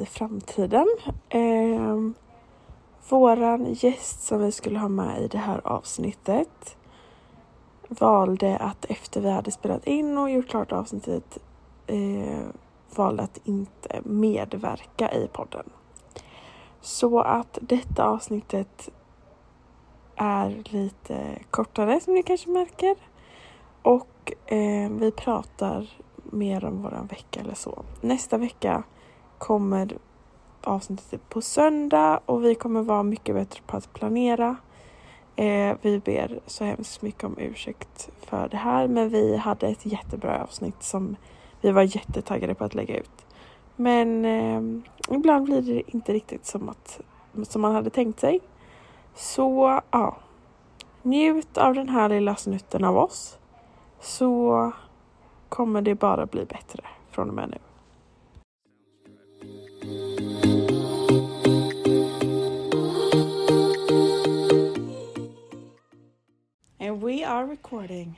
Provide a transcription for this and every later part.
i framtiden. Eh, våran gäst som vi skulle ha med i det här avsnittet valde att efter vi hade spelat in och gjort klart avsnittet eh, valde att inte medverka i podden. Så att detta avsnittet är lite kortare som ni kanske märker. Och eh, vi pratar mer om våran vecka eller så. Nästa vecka kommer avsnittet på söndag och vi kommer vara mycket bättre på att planera. Eh, vi ber så hemskt mycket om ursäkt för det här men vi hade ett jättebra avsnitt som vi var jättetaggade på att lägga ut. Men eh, ibland blir det inte riktigt som, att, som man hade tänkt sig. Så ja, njut av den här lilla snutten av oss. Så kommer det bara bli bättre från och med nu. And we are recording.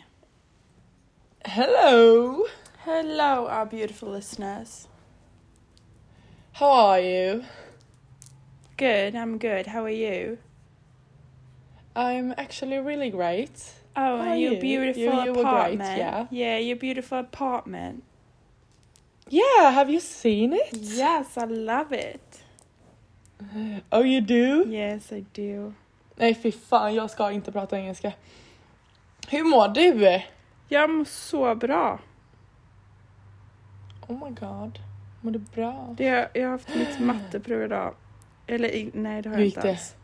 Hello! Hello our beautiful listeners. How are you? Good, I'm good. How are you? I'm actually really great. Oh, How and your you? beautiful You- you were great, apartment. yeah. yeah, your beautiful apartment. Yeah, have you seen it? Yes, I love it. Oh you do? Yes, I do. Nej fy fan, jag ska inte prata engelska. Hur mår du? Jag mår så bra. Oh my god. Mår du bra? Det, jag har haft mitt matteprov idag. Eller i, nej, det har jag inte alls.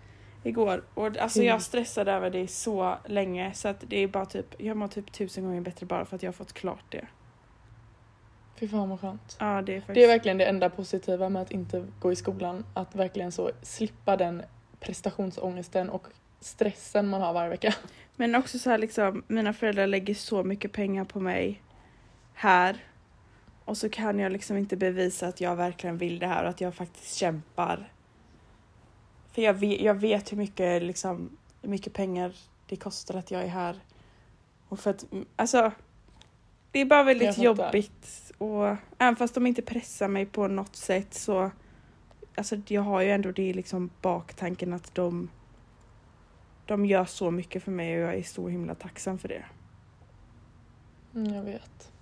Igår. Och alltså jag stressade över det så länge så att det är bara typ, jag mår typ tusen gånger bättre bara för att jag har fått klart det. Fy fan vad skönt. Ja, det är faktiskt... Det är verkligen det enda positiva med att inte gå i skolan. Att verkligen så slippa den prestationsångesten och stressen man har varje vecka. Men också så här liksom, mina föräldrar lägger så mycket pengar på mig här. Och så kan jag liksom inte bevisa att jag verkligen vill det här och att jag faktiskt kämpar. För jag vet, jag vet hur mycket, liksom, hur mycket pengar det kostar att jag är här. Och för att, alltså, det är bara väldigt jobbigt. Och även fast de inte pressar mig på något sätt så, alltså jag har ju ändå det liksom baktanken att de de gör så mycket för mig och jag är så himla tacksam för det. Mm, jag vet.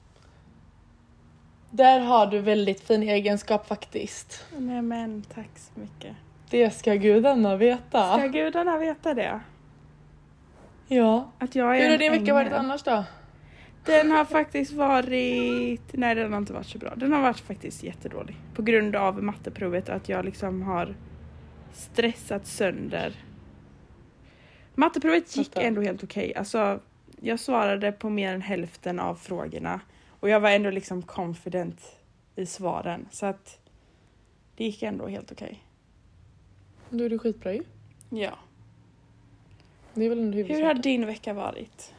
Där har du väldigt fin egenskap faktiskt. Nej men tack så mycket. Det ska gudarna veta. Ska gudarna veta det? Ja. Att jag är Hur har din vecka varit annars då? Den har faktiskt varit... Nej den har inte varit så bra. Den har varit faktiskt jättedålig. På grund av matteprovet att jag liksom har stressat sönder. Matteprovet gick ändå helt okej. Alltså jag svarade på mer än hälften av frågorna. Och jag var ändå liksom confident i svaren. Så att det gick ändå helt okej. Då är det skitbra ju. Ja. Det är väl ändå Hur har din vecka varit?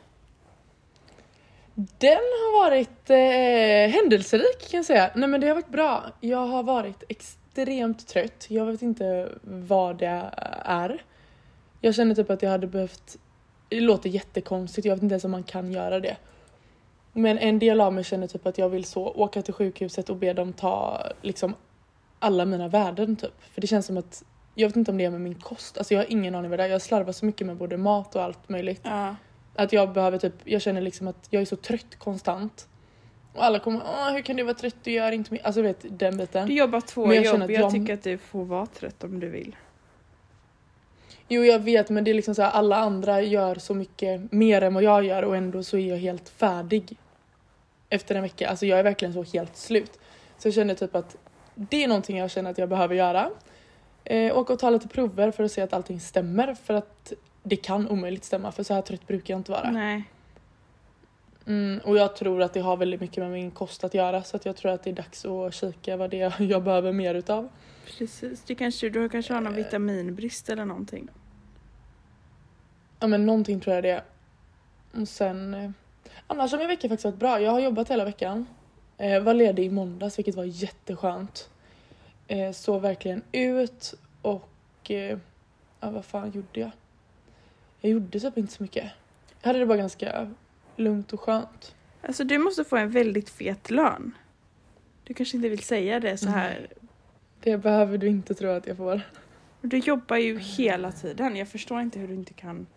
Den har varit eh, händelserik kan jag säga. Nej men det har varit bra. Jag har varit extremt trött. Jag vet inte vad det är. Jag känner typ att jag hade behövt... Det låter jättekonstigt, jag vet inte ens om man kan göra det. Men en del av mig känner typ att jag vill så åka till sjukhuset och be dem ta liksom alla mina värden typ. För det känns som att, jag vet inte om det är med min kost, alltså jag har ingen aning vad det är. Jag slarvar så mycket med både mat och allt möjligt. Ja. Att jag behöver typ, jag känner liksom att jag är så trött konstant. Och alla kommer, Åh, hur kan du vara trött, du gör inte mycket. Alltså du vet den biten. Du jobbar två Men jag jobb. Jag, jag- tycker att du får vara trött om du vill. Jo jag vet men det är liksom så här, alla andra gör så mycket mer än vad jag gör och ändå så är jag helt färdig. Efter en vecka, alltså jag är verkligen så helt slut. Så jag känner typ att det är någonting jag känner att jag behöver göra. Eh, åka och ta lite prover för att se att allting stämmer för att det kan omöjligt stämma för så här trött brukar jag inte vara. Nej. Mm, och jag tror att det har väldigt mycket med min kost att göra så att jag tror att det är dags att kika vad det är jag behöver mer utav. Precis. Det kanske, du kanske har någon vitaminbrist eller någonting. Ja men någonting tror jag det är. Och sen... Eh, annars har min vecka faktiskt varit bra. Jag har jobbat hela veckan. Eh, var ledig i måndags vilket var jätteskönt. Eh, såg verkligen ut och... Eh, ja vad fan gjorde jag? Jag gjorde typ inte så mycket. Jag hade det bara ganska lugnt och skönt. Alltså du måste få en väldigt fet lön. Du kanske inte vill säga det så här Det behöver du inte tro att jag får. Du jobbar ju hela tiden. Jag förstår inte hur du inte kan.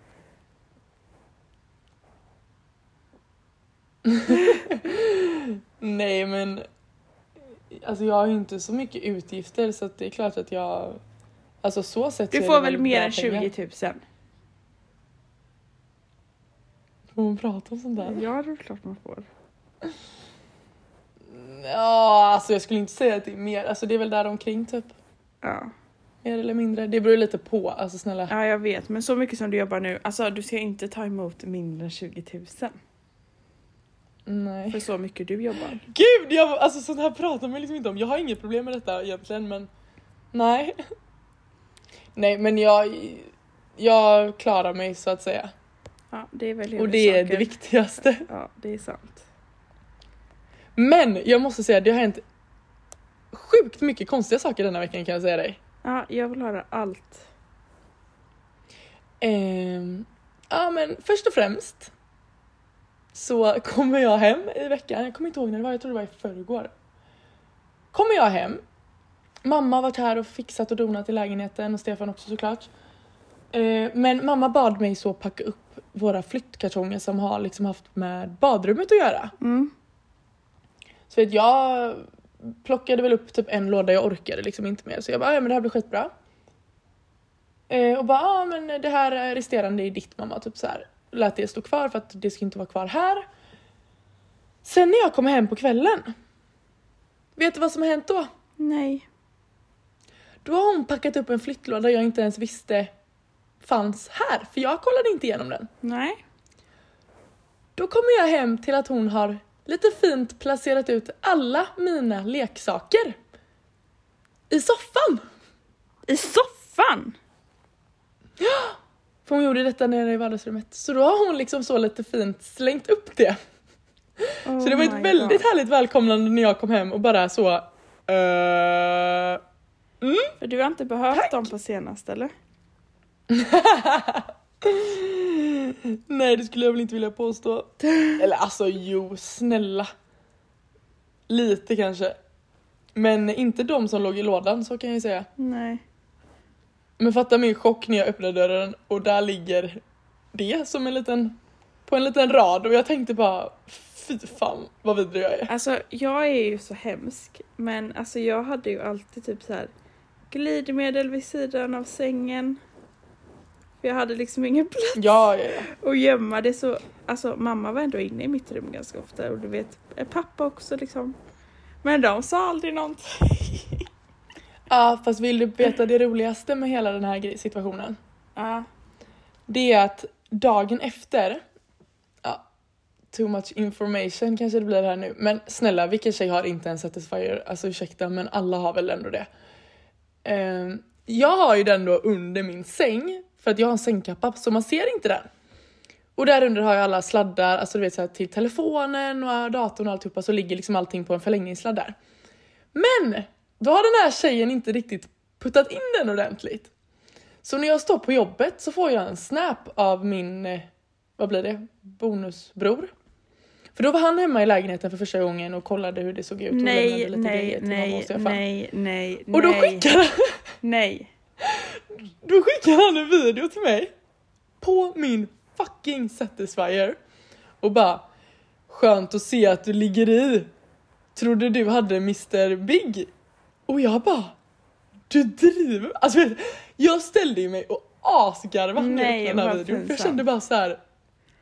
Nej men Alltså jag har ju inte så mycket utgifter så det är klart att jag Alltså så sett Du får väl mer än pengar. 20 000? Får man prata om sånt där? Ja, det är klart man får. Ja alltså jag skulle inte säga att det är mer, alltså det är väl där omkring typ Ja. Mer eller mindre, det beror lite på, alltså snälla ja, jag vet. Men så mycket som du jobbar nu. Alltså, du ska inte ta emot mindre än 20 000. Nej För så mycket du jobbar. Gud, jag, alltså sånt här pratar man liksom inte om. Jag har inget problem med detta egentligen men nej. Nej men jag, jag klarar mig så att säga. Ja, det är väl Och det är det viktigaste. Ja, det är sant. Men jag måste säga, det har hänt sjukt mycket konstiga saker denna veckan kan jag säga dig. Ja, jag vill höra allt. Ehm, ja men först och främst så kommer jag hem i veckan, jag kommer inte ihåg när det var, jag tror det var i förrgår. Kommer jag hem, mamma har varit här och fixat och donat i lägenheten och Stefan också såklart. Eh, men mamma bad mig så packa upp våra flyttkartonger som har liksom haft med badrummet att göra. Mm. Så vet jag plockade väl upp typ en låda jag orkade liksom inte mer så jag bara ja men det här blir skitbra. Eh, och bara ja men det här resterande är ditt mamma typ så här. Lät det stå kvar för att det ska inte vara kvar här. Sen när jag kommer hem på kvällen. Vet du vad som har hänt då? Nej. Då har hon packat upp en flyttlåda jag inte ens visste fanns här för jag kollade inte igenom den. Nej. Då kommer jag hem till att hon har lite fint placerat ut alla mina leksaker. I soffan! I soffan? För hon gjorde detta nere i vardagsrummet. Så då har hon liksom så lite fint slängt upp det. Oh Så det var ett my väldigt God. härligt välkomnande när jag kom hem och bara så... Uh, För du har inte behövt Tack. dem på senaste eller? Nej det skulle jag väl inte vilja påstå. Eller alltså jo, snälla. Lite kanske. Men inte de som låg i lådan så kan jag ju säga. Nej. Men fatta min chock när jag öppnade dörren och där ligger det som en liten, på en liten rad och jag tänkte bara fy fan vad vidrig jag är. Alltså jag är ju så hemsk. Men alltså jag hade ju alltid typ så här glidmedel vid sidan av sängen. För jag hade liksom ingen plats Ja, ja, ja. att gömma det så. Alltså mamma var ändå inne i mitt rum ganska ofta och du vet pappa också liksom. Men de sa aldrig någonting. Ja, fast vill du veta det roligaste med hela den här situationen? Ja. Det är att dagen efter, ja, too much information kanske det blir här nu, men snälla vilken tjej har inte en satisfier? Alltså ursäkta men alla har väl ändå det. Ehm, jag har ju den då under min säng för att jag har en sängkappa så man ser inte den. Och där under har jag alla sladdar, alltså du vet så här, till telefonen och datorn och alltihopa så ligger liksom allting på en förlängningssladd där. Men då har den här tjejen inte riktigt puttat in den ordentligt. Så när jag står på jobbet så får jag en snap av min, eh, vad blir det, bonusbror. För då var han hemma i lägenheten för första gången och kollade hur det såg ut och Nej, lämnade lite nej, grejer till mamma och nej, Stefan. nej, nej, Och då nej, skickar, han, nej. Då skickar han en video till mig på min fucking satisfier och bara skönt att se att du ligger i. Trodde du hade Mr Big? Och jag bara du driver Alltså jag ställde ju mig och asgarvade Nej, den här videon. För jag kände bara så här.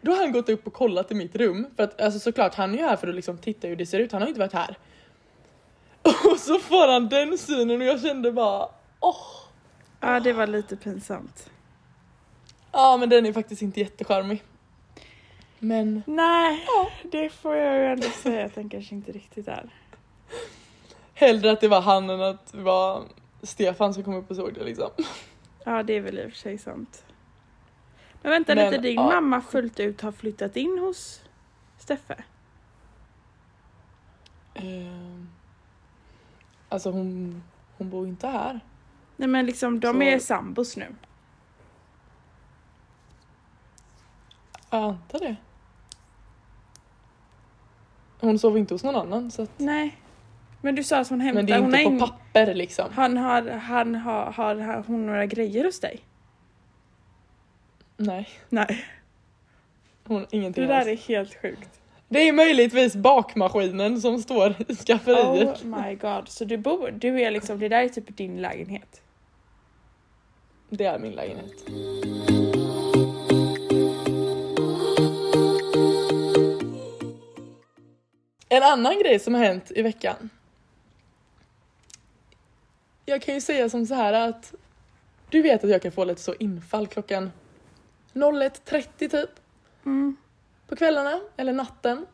Då har han gått upp och kollat i mitt rum. För att alltså såklart han är ju här för att liksom titta hur det ser ut. Han har ju inte varit här. Och så får han den synen och jag kände bara åh. Ja det var lite pinsamt. Ja men den är faktiskt inte jättecharmig. Men Nej, det får jag ju ändå säga att den kanske inte riktigt är. hellre att det var han än att det var Stefan som kom upp och såg det liksom. Ja det är väl i och för sig sant. Men vänta Men, lite, din ja. mamma fullt ut har flyttat in hos Steffe? Ehm, alltså hon, hon bor inte här. Nej men liksom de Så- är sambos nu. Jag antar det. Hon sover inte hos någon annan så att... Nej. Men du sa att hon hämtar, Men det är hon inte har på papper liksom. Han har, han har, har, har hon några grejer hos dig? Nej, Nej. hon, ingenting Det där alls. är helt sjukt. Det är möjligtvis bakmaskinen som står i skafferiet. Oh my god. Så du bor, du är liksom, det där är typ din lägenhet? Det är min lägenhet. En annan grej som har hänt i veckan. Jag kan ju säga som så här att du vet att jag kan få lite så infall klockan 01.30 typ Mm. på kvällarna eller natten.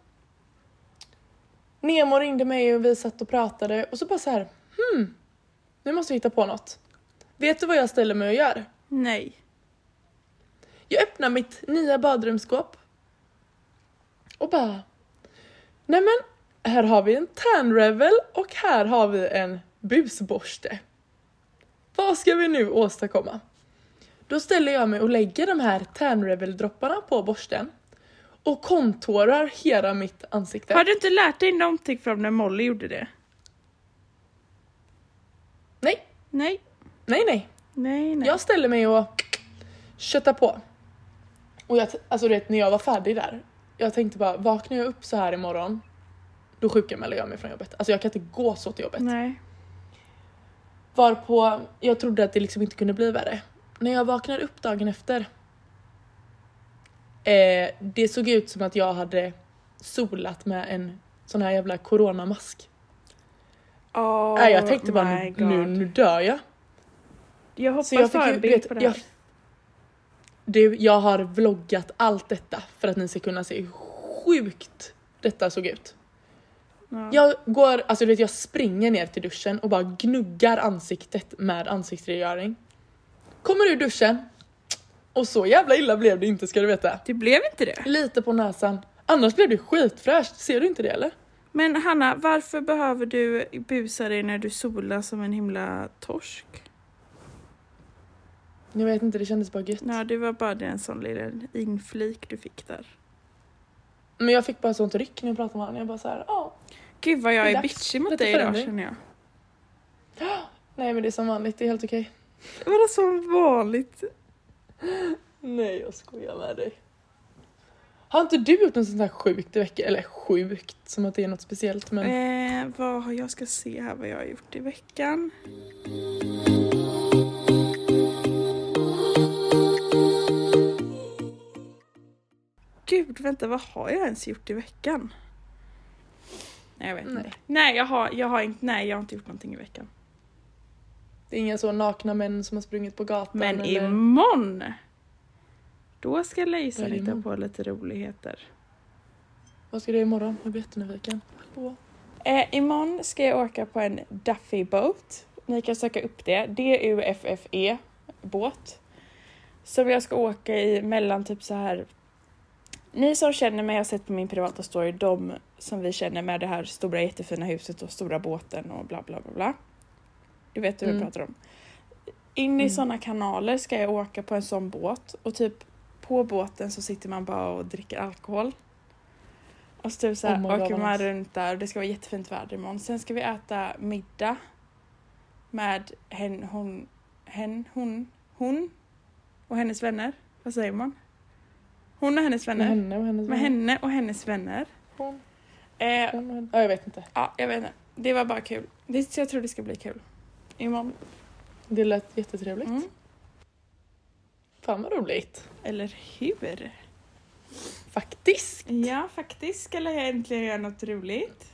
Nemo ringde mig och vi satt och pratade och så bara så här, hmm, nu måste jag hitta på något. Vet du vad jag ställer mig och gör? Nej. Jag öppnar mitt nya badrumsskåp och bara, nej men här har vi en tanrevel och här har vi en busborste. Vad ska vi nu åstadkomma? Då ställer jag mig och lägger de här tanrevel-dropparna på borsten och kontorar hela mitt ansikte. Har du inte lärt dig någonting från när Molly gjorde det? Nej, Nej. Nej, nej. Nej, nej. Jag ställer mig och köttar på. Och jag, alltså du vet när jag var färdig där, jag tänkte bara vaknar jag upp så här imorgon, då sjukanmäler jag mig från jobbet. Alltså jag kan inte gå så till jobbet. Nej. Varpå jag trodde att det liksom inte kunde bli värre. När jag vaknade upp dagen efter, eh, det såg ut som att jag hade solat med en sån här jävla coronamask. Oh Nej, jag tänkte bara nu, nu dör jag. Jag hoppas Så jag fick ju, en bild vet, på det jag, här. du, jag har vloggat allt detta för att ni ska kunna se hur sjukt detta såg ut. Ja. Jag går, alltså du vet jag springer ner till duschen och bara gnuggar ansiktet med ansiktsrengöring. Kommer ur duschen och så jävla illa blev det inte ska du veta. Det blev inte det. Lite på näsan. Annars blev det skitfräscht, ser du inte det eller? Men Hanna, varför behöver du busa dig när du solar som en himla torsk? Jag vet inte, det kändes bara gött. Nej, det var bara det en sån liten inflik du fick där. Men jag fick bara sånt ryck när jag pratade med honom. Jag bara såhär, ja. Gud vad jag är är bitchig mot dig idag känner jag. Nej men det är som vanligt, det är helt okej. Vadå som vanligt? Nej jag skojar med dig. Har inte du gjort något sånt här sjukt i veckan? Eller sjukt, som att det är något speciellt men... Eh, vad har jag ska se här vad jag har gjort i veckan. Vänta, vad har jag ens gjort i veckan? Nej, jag vet Nej. inte. Nej, jag har, jag har inte, nej, jag har inte gjort någonting i veckan. Det är inga så nakna män som har sprungit på gatan Men eller... imorgon! Då ska Lejsan hitta på lite roligheter. Vad ska du göra imorgon? Jag blir jättenyfiken. Hallå? Eh, imorgon ska jag åka på en Duffy Boat. Ni kan söka upp det. D-U-F-F-E båt. Som jag ska åka i mellan typ så här. Ni som känner mig har sett på min privata story, de som vi känner med det här stora jättefina huset och stora båten och bla bla bla bla. Du vet hur jag Mm. pratar om. In i Mm. sådana kanaler ska jag åka på en sån båt och typ på båten så sitter man bara och dricker alkohol. Och så typ så här, Oh God, åker man nice. runt där och det ska vara jättefint väder imorgon. Sen ska vi äta middag med hen, hon, hen, hon, hon och hennes vänner. Vad säger man? Hon och hennes Med vänner. henne och hennes Med vänner. henne och hennes vänner. Hon, Eh, hon. Ja, jag vet inte. ja, jag vet inte. Det var bara kul. Det, jag tror det ska bli kul. Imorgon. Det lät jättetrevligt. Mm. Fan vad roligt. Eller hur? Faktiskt. Ja, faktiskt ska jag äntligen göra något roligt.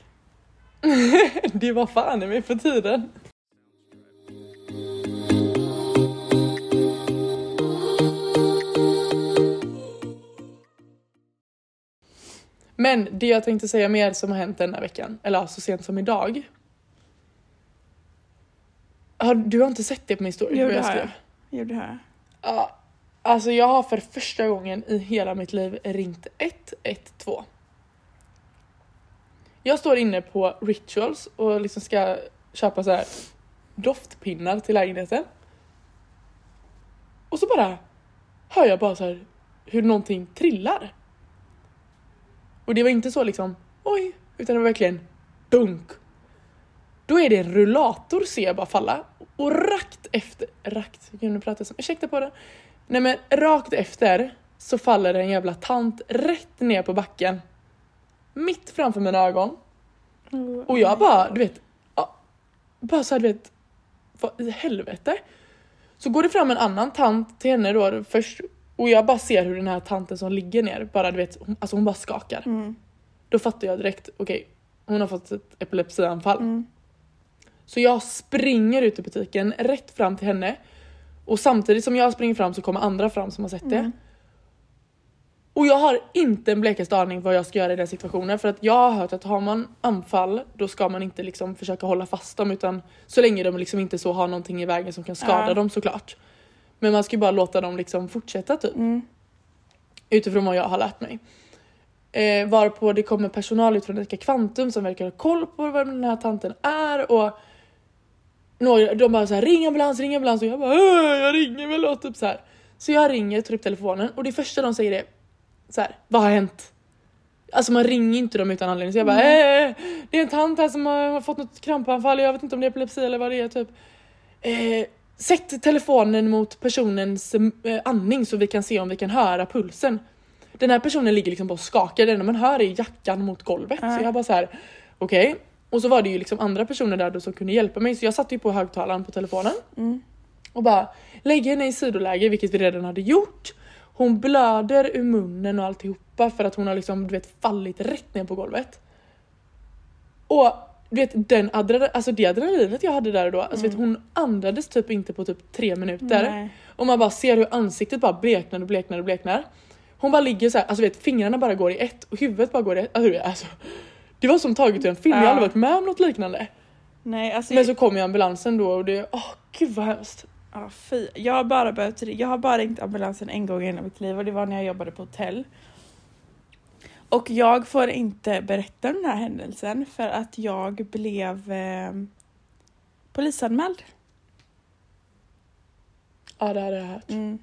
det var fan i mig på tiden. Men det jag tänkte säga mer som har hänt den här veckan, eller så sent som idag. Har, du har inte sett det på min story? Jo, det har jag. Jo, det har jag. Ja, alltså jag har för första gången i hela mitt liv ringt 112. Jag står inne på Rituals och liksom ska köpa så här doftpinnar till lägenheten. Och så bara hör jag bara så hur någonting trillar. Och det var inte så liksom oj, utan det var verkligen dunk. Då är det en rullator ser jag bara falla och rakt efter, rakt, jag kunde prata som, ursäkta på det. Nej men rakt efter så faller det en jävla tant rätt ner på backen. Mitt framför mina ögon. Och jag bara, du vet, ja, bara såhär du vet, vad i helvete? Så går det fram en annan tant till henne då först och jag bara ser hur den här tanten som ligger ner bara du vet, hon, alltså hon bara skakar. Mm. Då fattar jag direkt, okej hon har fått ett epilepsianfall. Mm. Så jag springer ut i butiken rätt fram till henne och samtidigt som jag springer fram så kommer andra fram som har sett det. Mm. Och jag har inte en blekaste aning vad jag ska göra i den situationen för att jag har hört att har man anfall då ska man inte liksom försöka hålla fast dem utan så länge de liksom inte så har någonting i vägen som kan skada Ja. dem såklart. Men man ska ju bara låta dem liksom fortsätta typ. Mm. Utifrån vad jag har lärt mig. Eh, varpå det kommer personal ut från Ica Kvantum som verkar ha koll på vad den här tanten är och några, de bara så här ring ambulans, ring ambulans och jag bara "Åh, jag ringer väl och typ så här. Så jag ringer, tar upp telefonen och det första de säger är så här, vad har hänt? Alltså man ringer inte dem utan anledning så jag bara eh, det är en tant här som har fått något krampanfall, jag vet inte om det är epilepsi eller vad det är typ. Eh, sätt telefonen mot personens eh, andning så vi kan se om vi kan höra pulsen. Den här personen ligger liksom bara och skakar, det enda man hör är jackan mot golvet. Ja. Så jag bara så här, okej. Och så var det ju liksom andra personer där då som kunde hjälpa mig så jag satte ju på högtalaren på telefonen Mm. och bara lägger henne i sidoläge vilket vi redan hade gjort. Hon blöder ur munnen och alltihopa för att hon har liksom du vet fallit rätt ner på golvet. Och du vet den adrenal, alltså det adrenalinet jag hade där och då, alltså vet, hon andades typ inte på typ tre minuter. Nej. Och man bara ser hur ansiktet bara bleknar och bleknar och bleknar. Hon bara ligger så här, alltså vet fingrarna bara går i ett och huvudet bara går i ett. Alltså, alltså, det var som taget ur en film, jag har Ja. aldrig varit med om något liknande. Nej, alltså Men så kom ju ambulansen då och det, åh gud vad hemskt. Ja, fy. Jag har bara behövt Jag har bara ringt ambulansen en gång i hela mitt liv och det var när jag jobbade på hotell. Och jag får inte berätta om den här händelsen för att jag blev eh, polisanmäld. Ja det hade jag hört. Mm.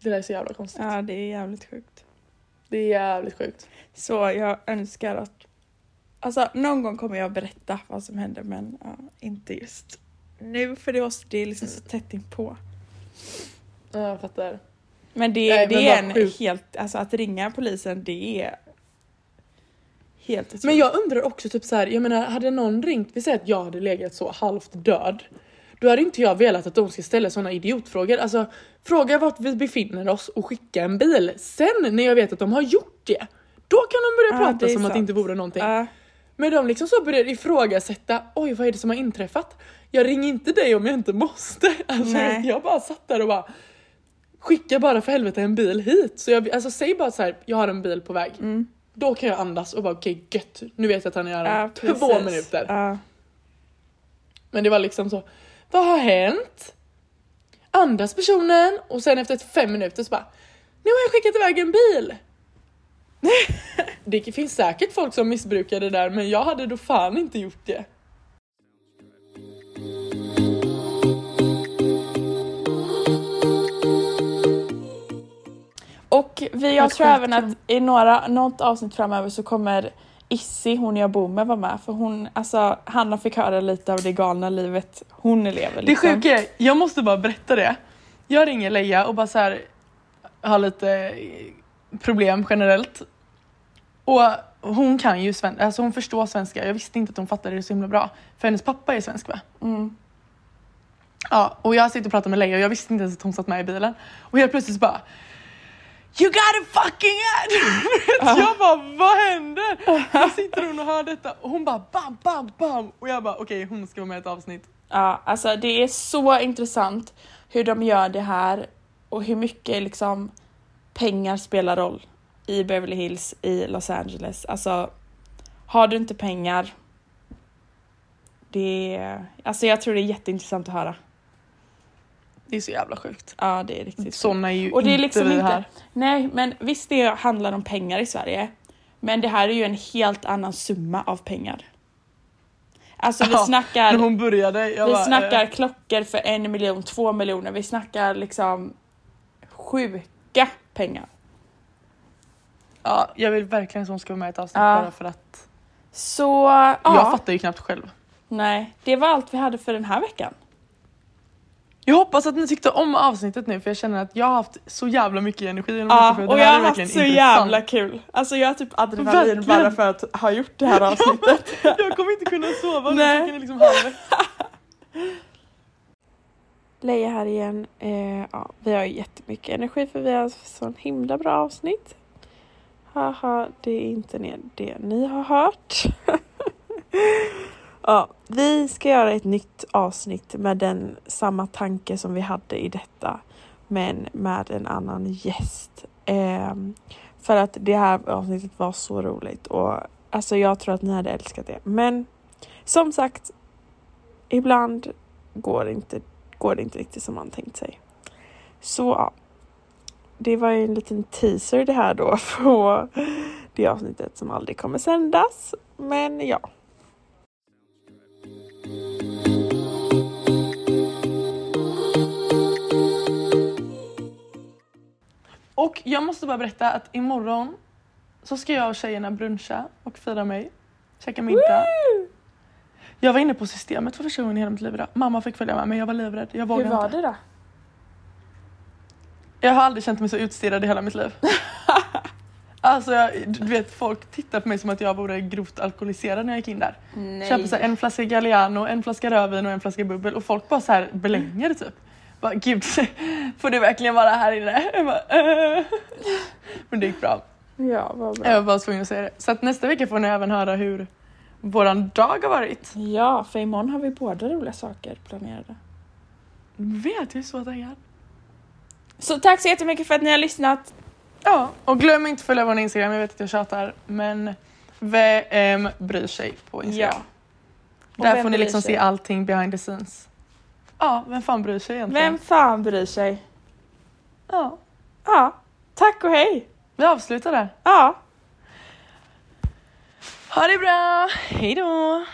Det där är så jävla konstigt. Ja, det är jävligt sjukt. Det är jävligt sjukt. Så jag önskar att... Alltså någon gång kommer jag berätta vad som hände men ja, inte just nu för det, var, det är liksom så tätt inpå. Ja, jag fattar. Men det, Nej, det är en helt... Alltså att ringa polisen det är helt otroligt. Men jag undrar också typ så här, jag menar hade någon ringt, vi säger att jag hade legat så halvt död. Då hade inte jag velat att de ska ställa såna idiotfrågor. Alltså fråga vart vi befinner oss och skicka en bil. Sen när jag vet att de har gjort det, då kan de börja Ja, det prata som att det sant. inte vore någonting. Ja. Men de liksom så börjar ifrågasätta, oj vad är det som har inträffat? Jag ringer inte dig om jag inte måste. Alltså Nej. jag bara satt där och bara skicka bara för helvete en bil hit. Så jag, alltså säg bara så här, jag har en bil på väg. Mm. Då kan jag andas och bara okej gött, nu vet jag att han är här Ja, två minuter. Ja. Men det var liksom så, vad har hänt? Andas personen och sen efter fem minuter så bara, nu har jag skickat iväg en bil. det finns säkert folk som missbrukar det där men jag hade då fan inte gjort det. Vi, jag tror även att i några, något avsnitt framöver så kommer Issi, hon jag bor med, vara med. För hon, alltså, Hanna fick höra lite av det galna livet hon lever. Det Liksom. sjuka är, jag måste bara berätta det. Jag ringer Leia och bara så här har lite eh, problem generellt. Och hon kan ju svenska, alltså hon förstår svenska. Jag visste inte att hon fattade det så himla bra. För hennes pappa är svensk va? Mm. Ja, och jag sitter och pratar med Leia och jag visste inte ens att hon satt med i bilen. Och helt plötsligt så bara You got a fucking ad! jag bara vad händer? Då sitter hon och hör detta och hon bara bam bam bam och jag bara okej hon ska vara med i ett avsnitt. Ja, alltså det är så intressant hur de gör det här och hur mycket liksom pengar spelar roll i Beverly Hills, i Los Angeles. Alltså, har du inte pengar, det är, alltså jag tror det är jätteintressant att höra. Det är så jävla sjukt. Ja, det är riktigt. Såna är ju Och det är liksom vi inte, här. nej men visst det handlar om pengar i Sverige. Men det här är ju en helt annan summa av pengar. Alltså vi Ja, snackar, När hon började, vi bara, snackar eh, klockor för en miljon, två miljoner. Vi snackar liksom sjuka pengar. Ja, jag vill verkligen att hon ska vara med i ett avsnitt Ja. bara för att Så ja, Jag fattar ju knappt själv. nej, det var allt vi hade för den här veckan. Jag hoppas att ni tyckte om avsnittet nu för jag känner att jag har haft så jävla mycket energi genom Ja, detta, för och det jag har haft så intressant. jävla kul. Alltså jag har typ adrenalin Verkligen. bara för att ha gjort det här avsnittet. Jag kommer inte kunna sova är liksom halv här igen. Eh, ja, vi har jättemycket energi för vi har sån himla bra avsnitt. Haha, det är inte det ni har hört ja, vi ska göra ett nytt avsnitt med den samma tanke som vi hade i detta. Men med en annan gäst. Eh, för att det här avsnittet var så roligt och alltså jag tror att ni hade älskat det. Men som sagt, ibland går det inte går det inte riktigt som man tänkt sig. Så ja, det var ju en liten teaser det här då på det avsnittet som aldrig kommer sändas. Men ja. Och jag måste bara berätta att imorgon så ska jag och tjejerna bruncha och fira mig. Käka middag. Jag var inne på systemet för första gången i hela mitt liv idag. Mamma fick följa med men jag var livrädd. Jag Hur vågade var inte. det då? Jag har aldrig känt mig så utstirrad i hela mitt liv. alltså jag, du vet folk tittar på mig som att jag vore grovt alkoholiserad när jag gick in där. Nej. Köper så här en flaska Galliano, en flaska rödvin och en flaska bubbel och folk bara så här belänger typ. Bara, Gud, får du verkligen vara här inne? Jag bara, "Eh." Men det gick bra. Ja, vad bra. Jag var bara tvungen att säga det. Så att nästa vecka får ni även höra hur våran dag har varit. Ja, för imorgon har vi båda roliga saker planerade. Vet, jag är så taggad. Så tack så jättemycket för att ni har lyssnat. Ja, och glöm inte att följa vår Instagram. Jag vet att jag tjatar, men VM bryr sig på Instagram. Ja. Och Där vem får ni liksom sig? se allting behind the scenes. Ja, vem fan bryr sig egentligen? Vem fan bryr sig? Ja, Ja, tack och hej. vi avslutar där. Ja. Ha det bra, hejdå!